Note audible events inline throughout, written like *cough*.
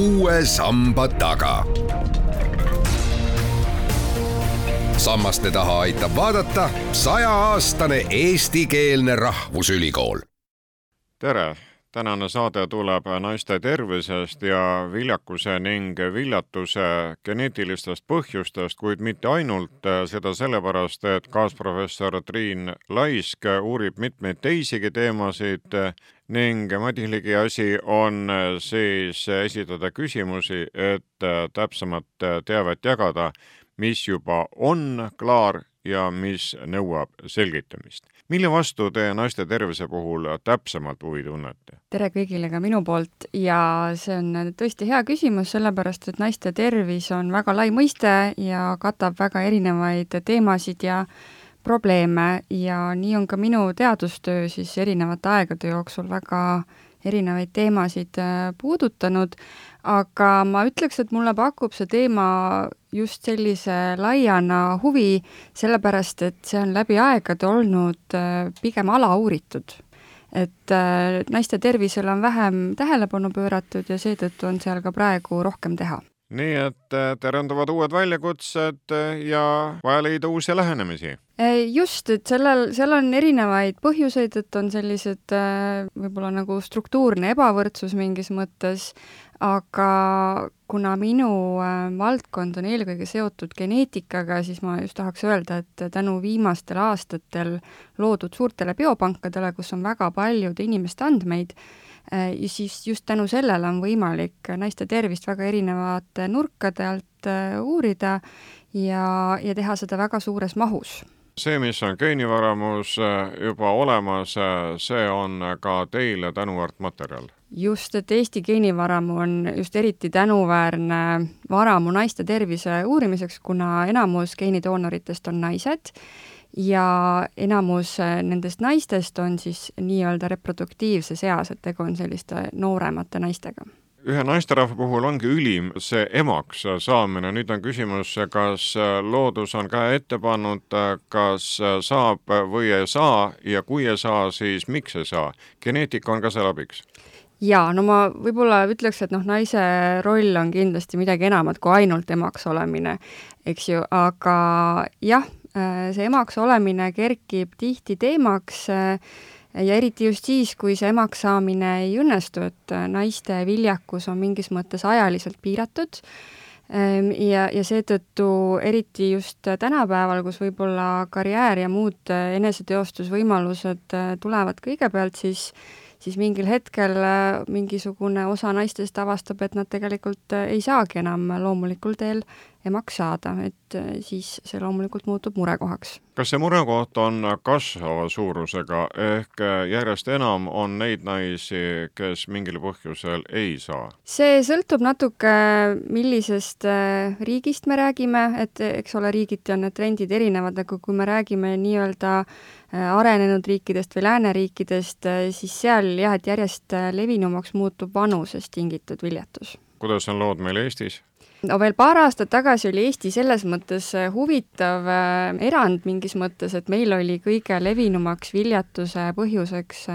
uue samba taga. sammaste taha aitab vaadata sajaaastane eestikeelne rahvusülikool. tere tänane saade tuleb naiste tervisest ja viljakuse ning viljatuse geneetilistest põhjustest, kuid mitte ainult, seda sellepärast, et kaasprofessor Triin Laisk uurib mitmeid teisigi teemasid ning Madis asi on siis esitada küsimusi, et täpsemat teavet jagada, mis juba on klaar ja mis nõuab selgitamist. mille vastu te naiste tervise puhul täpsemalt huvi tunnete? tere kõigile ka minu poolt ja see on tõesti hea küsimus, sellepärast et naiste tervis on väga lai mõiste ja katab väga erinevaid teemasid ja probleeme ja nii on ka minu teadustöö siis erinevate aegade jooksul väga erinevaid teemasid äh, puudutanud, aga ma ütleks, et mulle pakub see teema just sellise laiana huvi, sellepärast et see on läbi aegade olnud äh, pigem alauuritud. et äh, naiste tervisele on vähem tähelepanu pööratud ja seetõttu on seal ka praegu rohkem teha nii et äh, terenduvad uued väljakutsed ja vaja leida uusi lähenemisi. just, et sellel, seal on erinevaid põhjuseid, et on sellised võib-olla nagu struktuurne ebavõrdsus mingis mõttes, aga kuna minu äh, valdkond on eelkõige seotud geneetikaga, siis ma just tahaks öelda, et tänu viimastel aastatel loodud suurtele biopankadele, kus on väga paljude inimeste andmeid, äh, ja siis just tänu sellele on võimalik naiste tervist väga erinevate nurkade alt äh, uurida ja, ja teha seda väga suures mahus. See, mis on geenivaramus juba olemas, see on ka teile tänuväärt materjal. Just, et Eesti geenivaramu on just eriti tänuväärne varamu naiste tervise uurimiseks, kuna enamus geenidoonoritest on naised ja enamus nendest naistest on siis nii-öelda reproduktiivses eas, et tegu on selliste nooremate naistega. Ühe naisterahva puhul ongi ülim see emaks saamine, nüüd on küsimus, kas loodus on käe ette pannud, kas saab või ei saa ja kui ei saa, siis miks ei saa? geneetika on ka seal abiks. Jaa, no ma võib-olla ütleks, et noh, naise roll on kindlasti midagi enamat kui ainult emaks olemine, eks ju, aga jah, äh, see emaks olemine kerkib tihti teemaks äh, ja eriti just siis, kui see emaks saamine ei õnnestu, et äh, naiste viljakus on mingis mõttes ajaliselt piiratud. Ähm, ja, ja seetõttu eriti just tänapäeval, kus võib-olla karjäär ja muud eneseteostusvõimalused tulevad kõigepealt, siis siis mingil hetkel äh, mingisugune osa naistest avastab, et nad tegelikult äh, ei saagi enam loomulikul teel emaks saada, et äh, siis see loomulikult muutub murekohaks. kas see murekoht on kasvava suurusega, ehk järjest enam on neid naisi, kes mingil põhjusel ei saa? see sõltub natuke, millisest riigist me räägime, et eks ole, riigiti on need trendid erinevad, aga kui me räägime nii-öelda arenenud riikidest või lääneriikidest, äh, siis seal jah, et järjest äh, levinumaks muutub vanusest tingitud viljatus. kuidas on lood meil Eestis? No veel paar aastat tagasi oli Eesti selles mõttes huvitav erand mingis mõttes, et meil oli kõige levinumaks viljatuse põhjuseks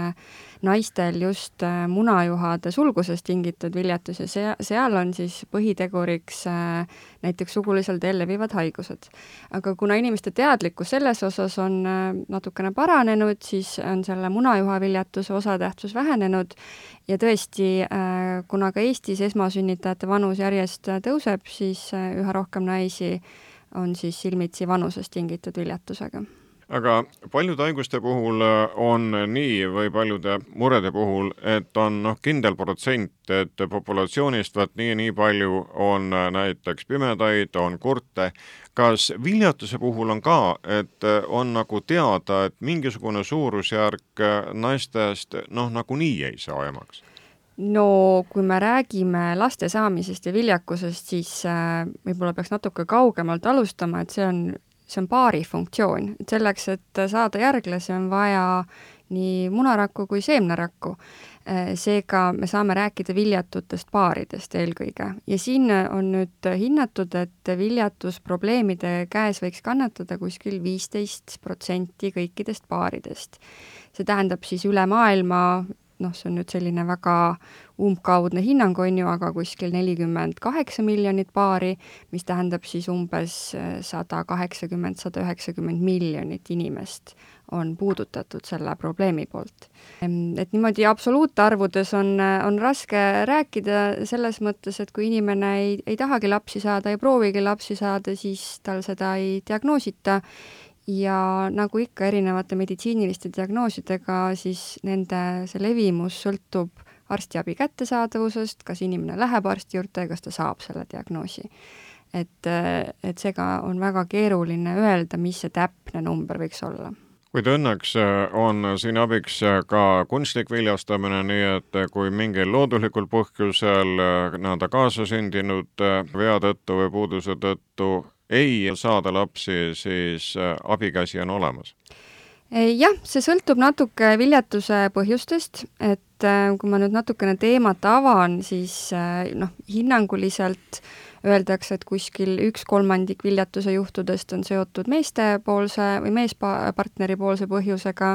naistel just äh, munajuhade sulgusest tingitud viljatus ja see, seal on siis põhiteguriks äh, näiteks sugulisel teel levivad haigused. aga kuna inimeste teadlikkus selles osas on äh, natukene paranenud, siis on selle munajuhaviljatuse osatähtsus vähenenud ja tõesti, kuna ka Eestis esmasünnitajate vanus järjest tõuseb, siis üha rohkem naisi on siis silmitsi vanusest tingitud viljatusega aga paljude haiguste puhul äh, on nii või paljude murede puhul, et on noh, kindel protsent, et populatsioonist vaat nii ja nii palju on äh, näiteks pimedaid, on kurte. kas viljatuse puhul on ka, et äh, on nagu teada, et mingisugune suurusjärk naistest noh, nagunii ei saa emaks? No kui me räägime laste saamisest ja viljakusest, siis äh, võib-olla peaks natuke kaugemalt alustama, et see on see on paari funktsioon, et selleks, et saada järglasi, on vaja nii munarakku kui seemnerakku. Seega me saame rääkida viljatutest paaridest eelkõige ja siin on nüüd hinnatud, et viljatusprobleemide käes võiks kannatada kuskil viisteist protsenti kõikidest paaridest. see tähendab siis üle maailma noh, see on nüüd selline väga umbkaudne hinnang, on ju, aga kuskil nelikümmend kaheksa miljonit paari, mis tähendab siis umbes sada kaheksakümmend, sada üheksakümmend miljonit inimest on puudutatud selle probleemi poolt. Et niimoodi absoluutarvudes on, on raske rääkida selles mõttes, et kui inimene ei, ei tahagi lapsi saada, ei proovigi lapsi saada, siis tal seda ei diagnoosita ja nagu ikka erinevate meditsiiniliste diagnoosidega, siis nende, see levimus sõltub arstiabi kättesaadavusest, kas inimene läheb arsti juurde ja kas ta saab selle diagnoosi. et, et seega on väga keeruline öelda, mis see täpne number võiks olla kuid õnneks äh, on siin abiks äh, ka kunstlik viljastamine, nii et äh, kui mingil loodulikul põhjusel nii-öelda kaasasündinud vea tõttu või puuduse tõttu ei saada lapsi, siis abikäsi on olemas jah, see sõltub natuke viljatuse põhjustest, et kui ma nüüd natukene teemat avan, siis noh, hinnanguliselt äh, öeldakse, et kuskil üks kolmandik viljatuse juhtudest on seotud meestepoolse või meespartneri poolse põhjusega,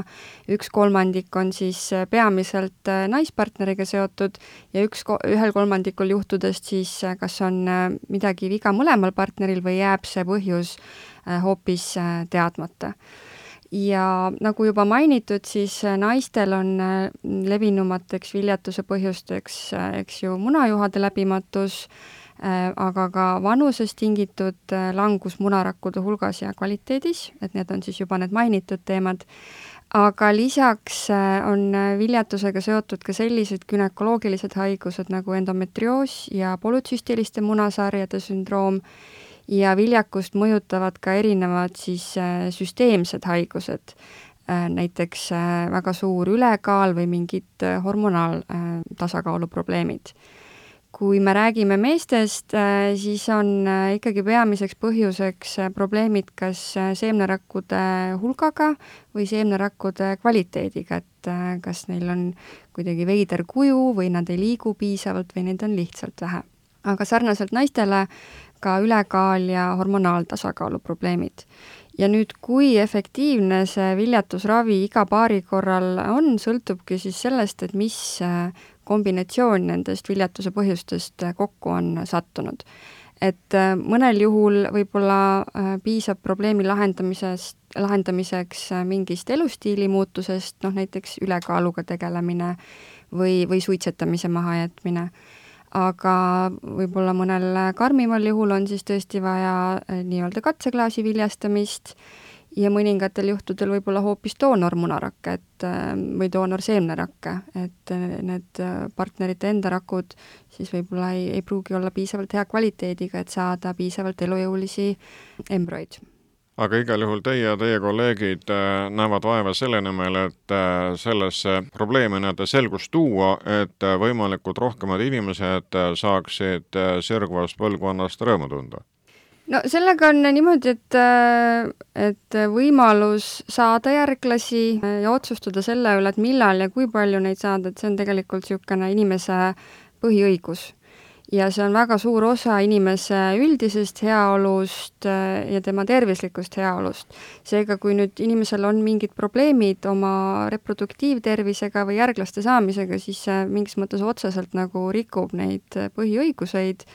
üks kolmandik on siis peamiselt äh, naispartneriga seotud ja üks, ühel kolmandikul juhtudest siis äh, kas on äh, midagi viga mõlemal partneril või jääb see põhjus hoopis teadmata ja nagu juba mainitud, siis naistel on levinumateks viljatuse põhjusteks, eks ju, munajuhade läbimatus, Äh, aga ka vanusest tingitud äh, langus munarakkude hulgas ja kvaliteedis, et need on siis juba need mainitud teemad, aga lisaks äh, on viljatusega seotud ka sellised günekoloogilised haigused nagu endometrioos ja polütsüstiliste munasarjade sündroom ja viljakust mõjutavad ka erinevad siis süsteemsed haigused, näiteks väga suur ülekaal või mingid hormonaaltasakaalu probleemid kui me räägime meestest, äh, siis on äh, ikkagi peamiseks põhjuseks äh, probleemid kas seemnerakkude hulgaga või seemnerakkude kvaliteediga, et kas neil on kuidagi veider kuju või nad ei liigu piisavalt või neid on lihtsalt vähe. aga sarnaselt naistele ka ülekaal ja hormonaaltasakaalu probleemid. ja nüüd, kui efektiivne see viljatusravi iga paari korral on, sõltubki siis sellest, et mis kombinatsioon nendest viljatuse põhjustest kokku on sattunud. et äh, mõnel juhul võib-olla äh, piisab probleemi lahendamisest, lahendamiseks äh, mingist elustiili muutusest, noh näiteks ülekaaluga tegelemine või, või suitsetamise mahajätmine aga võib-olla mõnel karmimal juhul on siis tõesti vaja nii-öelda katseklaasi viljastamist. Ja mõningatel juhtudel võib-olla hoopis doonormunarakke, et äh, või doonorseemnerakke, et äh, need äh, partnerite enda rakud siis võib-olla ei, ei pruugi olla piisavalt hea kvaliteediga, et saada piisavalt elujõulisi embrüoid aga igal juhul teie ja teie kolleegid näevad vaeva selle nimel, et sellesse probleemi nii-öelda selgust tuua, et võimalikult rohkemad inimesed saaksid sirgvast põlvkonnast rõõmu tunda no sellega on niimoodi, et, äh, et võimalus saada järglasi ja otsustada selle üle, et millal ja kui palju neid saada, et see on tegelikult niisugune inimese põhiõigus. Ja see on väga suur osa inimese üldisest heaolust äh, ja tema tervislikust heaolust. seega, kui nüüd inimesel on mingid probleemid oma reproduktiivtervisega või järglaste saamisega, siis see mingis mõttes otseselt nagu rikub neid põhiõiguseid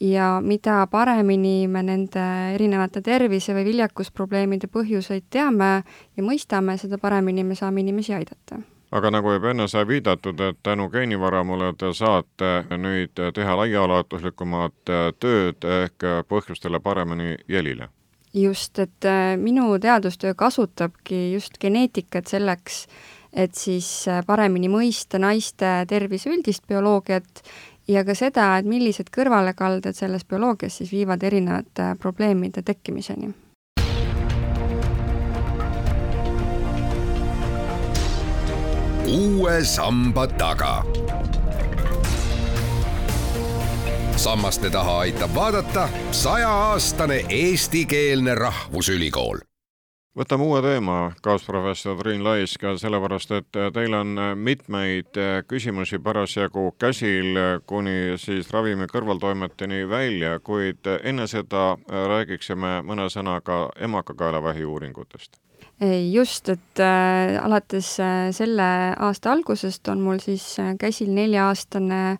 ja mida paremini me nende erinevate tervise- või viljakusprobleemide põhjuseid teame ja mõistame, seda paremini me saame inimesi aidata aga nagu juba enne sai viidatud, et tänu geenivaramule te saate nüüd teha laiaulatuslikumat tööd ehk põhjustele paremini jälile? just, et äh, minu teadustöö kasutabki just geneetikat selleks, et siis äh, paremini mõista naiste tervise üldist bioloogiat ja ka seda, et millised kõrvalekalded selles bioloogias siis viivad erinevate probleemide tekkimiseni. Uue samba taga. sammaste taha aitab vaadata sajaaastane eestikeelne rahvusülikool. Võtame uue teema, kaasprofessor Triin Laisk, sellepärast et teil on mitmeid küsimusi parasjagu käsil kuni siis ravimi kõrvaltoimeteni välja, kuid enne seda räägiksime mõne sõnaga emakakaelavähi uuringutest just, et äh, alates äh, selle aasta algusest on mul siis äh, käsil nelja-aastane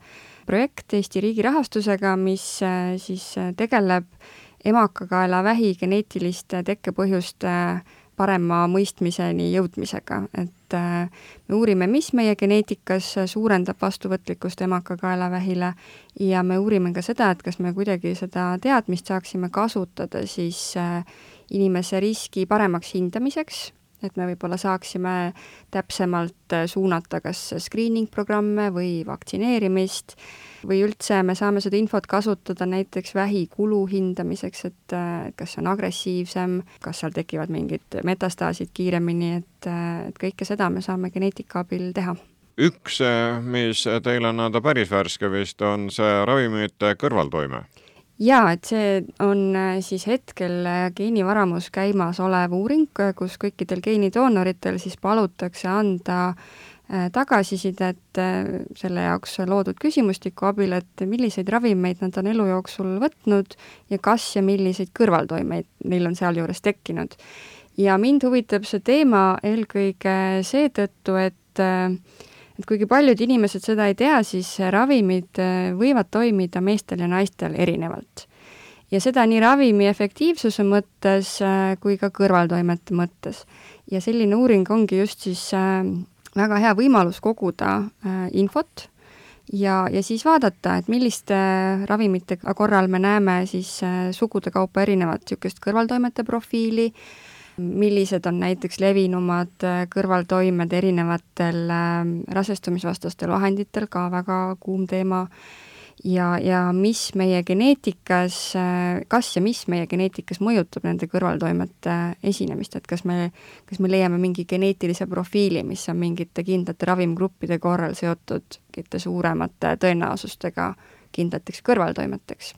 projekt Eesti riigi rahastusega, mis äh, siis äh, tegeleb emakakaelavähi geneetiliste tekkepõhjuste parema mõistmiseni jõudmisega, et äh, me uurime, mis meie geneetikas suurendab vastuvõtlikkust emakakaelavähile ja me uurime ka seda, et kas me kuidagi seda teadmist saaksime kasutada siis äh, inimese riski paremaks hindamiseks, et me võib-olla saaksime täpsemalt äh, suunata kas screening programme või vaktsineerimist või üldse me saame seda infot kasutada näiteks vähi kulu hindamiseks, et äh, kas see on agressiivsem, kas seal tekivad mingid metastaasid kiiremini, et, äh, et kõike seda me saame geneetika abil teha. Üks, mis teil on anda päris värske vist, on see ravimite kõrvaltoime jaa, et see on äh, siis hetkel äh, geenivaramus käimasolev uuring, äh, kus kõikidel geenidoonoritel siis palutakse anda tagasisidet selle jaoks loodud küsimustiku abil, et milliseid ravimeid nad on elu jooksul võtnud ja kas ja milliseid kõrvaltoimeid neil on sealjuures tekkinud. ja mind huvitab see teema eelkõige seetõttu, et et kuigi paljud inimesed seda ei tea, siis ravimid äh, võivad toimida meestel ja naistel erinevalt. ja seda nii ravimi efektiivsuse mõttes äh, kui ka kõrvaltoimete mõttes. ja selline uuring ongi just siis äh, väga hea võimalus koguda infot ja, ja siis vaadata, et milliste ravimite korral me näeme siis sugude kaupa erinevat niisugust kõrvaltoimete profiili, millised on näiteks levinumad äh, kõrvaltoimed erinevatel äh, rasestumisvastastel vahenditel, ka väga kuum teema, ja, ja mis meie geneetikas, äh, kas ja mis meie geneetikas mõjutab nende kõrvaltoimete esinemist, et kas me, kas me leiame mingi geneetilise profiili, mis on mingite kindlate ravimgruppide korral seotud mingite suuremate tõenäosustega kindlateks kõrvaltoimeteks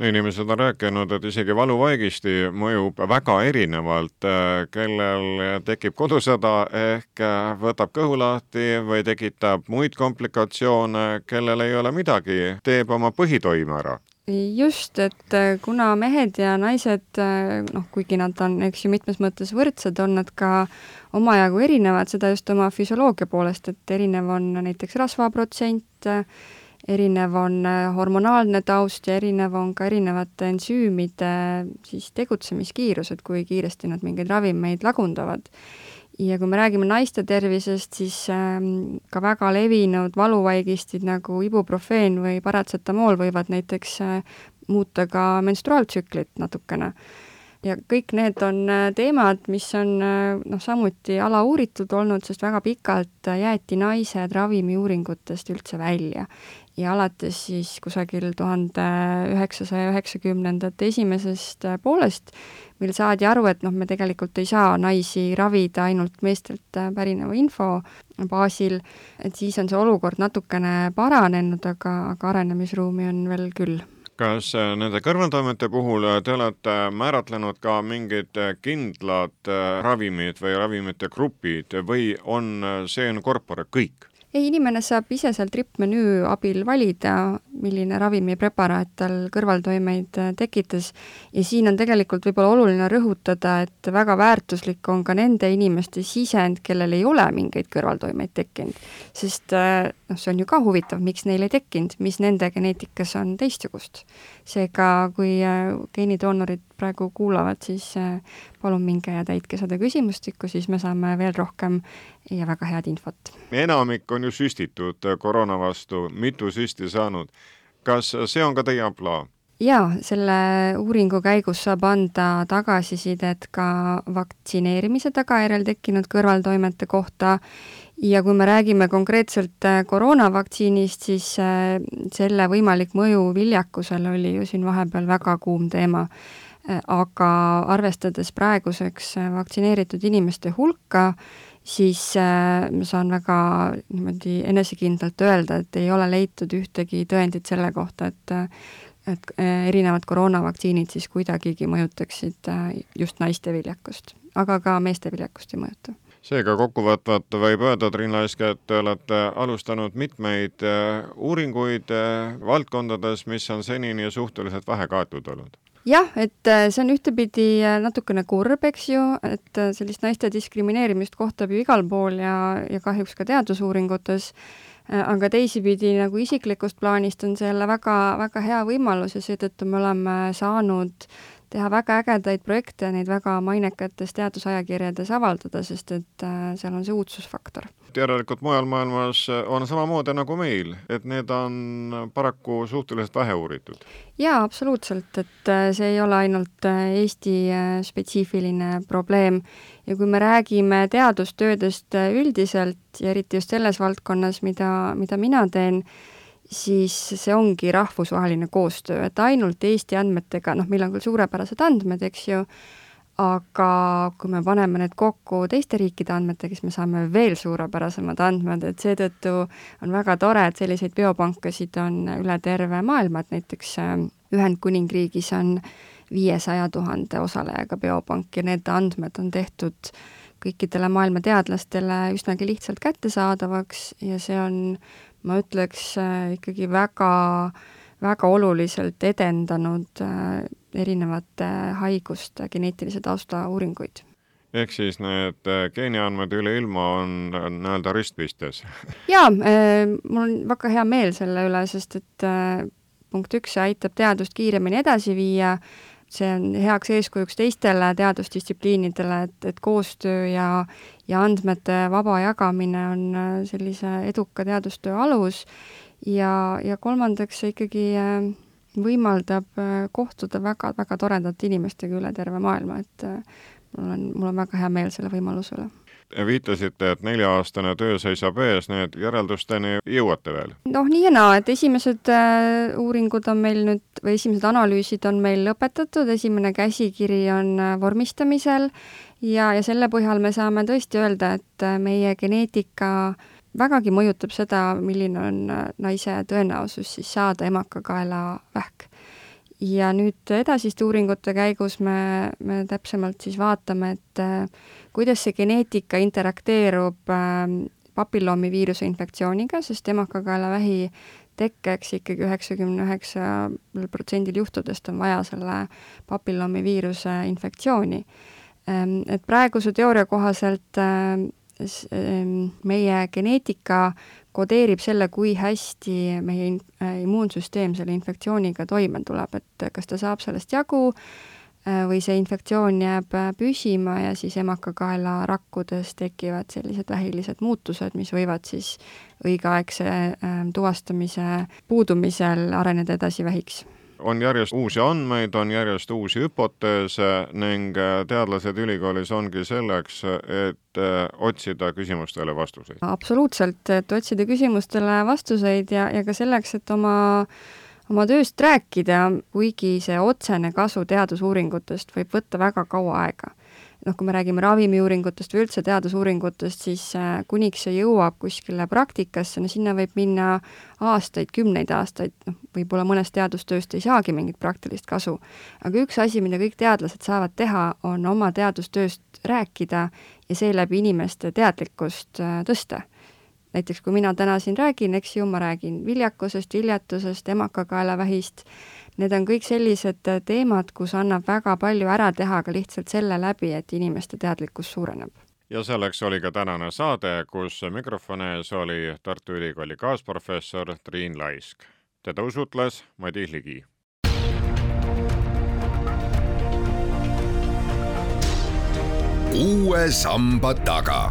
inimesed on rääkinud, et isegi valuvaigisti mõjub väga erinevalt, äh, kellel tekib kodusõda ehk äh, võtab kõhu lahti või tekitab muid komplikatsioone, kellel ei ole midagi, teeb oma põhitoime ära. Just, et äh, kuna mehed ja naised, noh, kuigi nad on, eks ju, mitmes mõttes võrdsed, on nad ka omajagu erinevad, seda just oma füsioloogia poolest, et erinev on näiteks rasvaprotsent, erinev on äh, hormonaalne taust ja erinev on ka erinevate ensüümide siis tegutsemiskiirus, et kui kiiresti nad mingeid ravimeid lagundavad. ja kui me räägime naiste tervisest, siis ähm, ka väga levinud valuvaigistid nagu ibuprofeen või paratsetamool võivad näiteks äh, muuta ka menstruaaltsüklit natukene ja kõik need on äh, teemad, mis on noh, samuti alauuritud olnud, sest väga pikalt jäeti naised ravimiuuringutest üldse välja. Ja alates siis kusagil tuhande üheksasaja üheksakümnendate esimesest äh, poolest meil saadi aru, et noh, me tegelikult ei saa naisi ravida ainult meestelt äh, pärineva info baasil, et siis on see olukord natukene paranenud, aga, aga arenemisruumi on veel küll kas äh, nende kõrvaltoimete puhul te olete määratlenud ka mingid kindlad ravimid või ravimite grupid või on see in corpore kõik? Ei, inimene saab ise seal trippmenüü abil valida, milline ravimipreparaat tal kõrvaltoimeid äh, tekitas ja siin on tegelikult võib-olla oluline rõhutada, et väga väärtuslik on ka nende inimeste sisend, kellel ei ole mingeid kõrvaltoimeid tekkinud. sest äh, noh, see on ju ka huvitav, miks neil ei tekkinud, mis nende geneetikas on teistsugust. seega, kui äh, geenidoonorid praegu kuulavad, siis palun minge ja täitke seda küsimustikku, siis me saame veel rohkem ja väga head infot. enamik on ju süstitud koroona vastu, mitu süsti saanud. kas see on ka teie ampluaa? jaa, selle uuringu käigus saab anda tagasisidet ka vaktsineerimise tagajärjel tekkinud kõrvaltoimete kohta ja kui me räägime konkreetselt koroonavaktsiinist, siis äh, selle võimalik mõju viljakusele oli ju siin vahepeal väga kuum teema. Aga arvestades praeguseks vaktsineeritud inimeste hulka, siis äh, ma saan väga niimoodi enesekindlalt öelda, et ei ole leitud ühtegi tõendit selle kohta, et et äh, erinevad koroonavaktsiinid siis kuidagigi mõjutaksid äh, just naiste viljakust, aga ka meeste viljakust ei mõjuta seega kokkuvõtvalt võib öelda, Triin Laiske, et te olete alustanud mitmeid uuringuid valdkondades, mis on senini suhteliselt vähe kaetud olnud. Jah, et äh, see on ühtepidi äh, natukene kurb, eks ju, et äh, sellist naiste diskrimineerimist kohtab ju igal pool ja, ja kahjuks ka teadusuuringutes, aga teisipidi nagu isiklikust plaanist on see jälle väga, väga hea võimalus ja seetõttu me oleme saanud teha väga ägedaid projekte ja neid väga mainekates teadusajakirjades avaldada, sest et seal on see uudsusfaktor järelikult mujal maailmas on samamoodi nagu meil, et need on paraku suhteliselt vähe uuritud? jaa, absoluutselt, et äh, see ei ole ainult äh, Eesti äh, spetsiifiline probleem ja kui me räägime teadustöödest üldiselt ja eriti just selles valdkonnas, mida, mida mina teen, siis see ongi rahvusvaheline koostöö, et ainult Eesti andmetega, noh, meil on küll suurepärased andmed, eks ju, aga kui me paneme need kokku teiste riikide andmetega, siis me saame veel suurepärasemad andmed, et seetõttu on väga tore, et selliseid biopankasid on üle terve maailma, et näiteks äh, Ühendkuningriigis on viiesaja tuhande osalejaga biopank ja need andmed on tehtud kõikidele maailma teadlastele üsnagi lihtsalt kättesaadavaks ja see on, ma ütleks, äh, ikkagi väga väga oluliselt edendanud äh, erinevate haiguste geneetilise tausta uuringuid ehk siis need äh, geeniandmed üle ilma on nii-öelda ristpistes? *laughs* jaa, mul on väga hea meel selle üle, sest et punkt üks, see aitab teadust kiiremini edasi viia, see on heaks eeskujuks teistele teadusdistsipliinidele, et, et koostöö ja, ja andmete vaba jagamine on sellise eduka teadustöö alus. Ja, ja kolmandaks see ikkagi äh, võimaldab äh, kohtuda väga-väga toredate inimestega üle terve maailma, et äh, mul on, mul on väga hea meel selle võimaluse üle viitasite, et nelja-aastane töö seisab ees, need järeldusteni jõuate veel? noh, nii ja naa, et esimesed äh, uuringud on meil nüüd või esimesed analüüsid on meil lõpetatud, esimene käsikiri on äh, vormistamisel ja, ja selle põhjal me saame tõesti öelda, et äh, meie geneetika vägagi mõjutab seda, milline on naise tõenäosus siis saada emakakaelavähk. Ja nüüd edasiste uuringute käigus me, me täpsemalt siis vaatame, et äh, kuidas see geneetika interakteerub äh, papilloomiviiruse infektsiooniga, sest emakakaelavähi tekkeks ikkagi üheksakümne üheksal protsendil juhtudest on vaja selle papilloomiviiruse infektsiooni. Ähm, et praeguse teooria kohaselt Ehm, meie geneetika kodeerib selle, kui hästi meie äh, immuunsüsteem selle infektsiooniga toime tuleb, et kas ta saab sellest jagu äh, või see infektsioon jääb äh, püsima ja siis emakakaela rakkudes tekivad sellised vähilised muutused, mis võivad siis õigeaegse tuvastamise puudumisel areneda edasi vähiks on järjest uusi andmeid, on järjest uusi hüpoteese ning äh, teadlased ülikoolis ongi selleks, et äh, otsida küsimustele vastuseid. absoluutselt, et otsida küsimustele vastuseid ja, ja ka selleks, et oma oma tööst rääkida, kuigi see otsene kasu teadusuuringutest võib võtta väga kaua aega noh, kui me räägime ravimiuuringutest või üldse teadusuuringutest, siis äh, kuniks see jõuab kuskile praktikasse, no sinna võib minna aastaid, kümneid aastaid, noh, võib-olla mõnest teadustööst ei saagi mingit praktilist kasu. aga üks asi, mida kõik teadlased saavad teha, on oma teadustööst rääkida ja seeläbi inimeste teadlikkust äh, tõsta näiteks kui mina täna siin räägin, eks ju, ma räägin viljakusest, viljatusest, emakakaelavähist, Need on kõik sellised äh, teemad, kus annab väga palju ära teha ka lihtsalt selle läbi, et inimeste teadlikkus suureneb ja selleks oli ka tänane saade, kus mikrofoni ees oli Tartu Ülikooli kaasprofessor Triin Laisk. teda usutles Madis Ligi. uue samba taga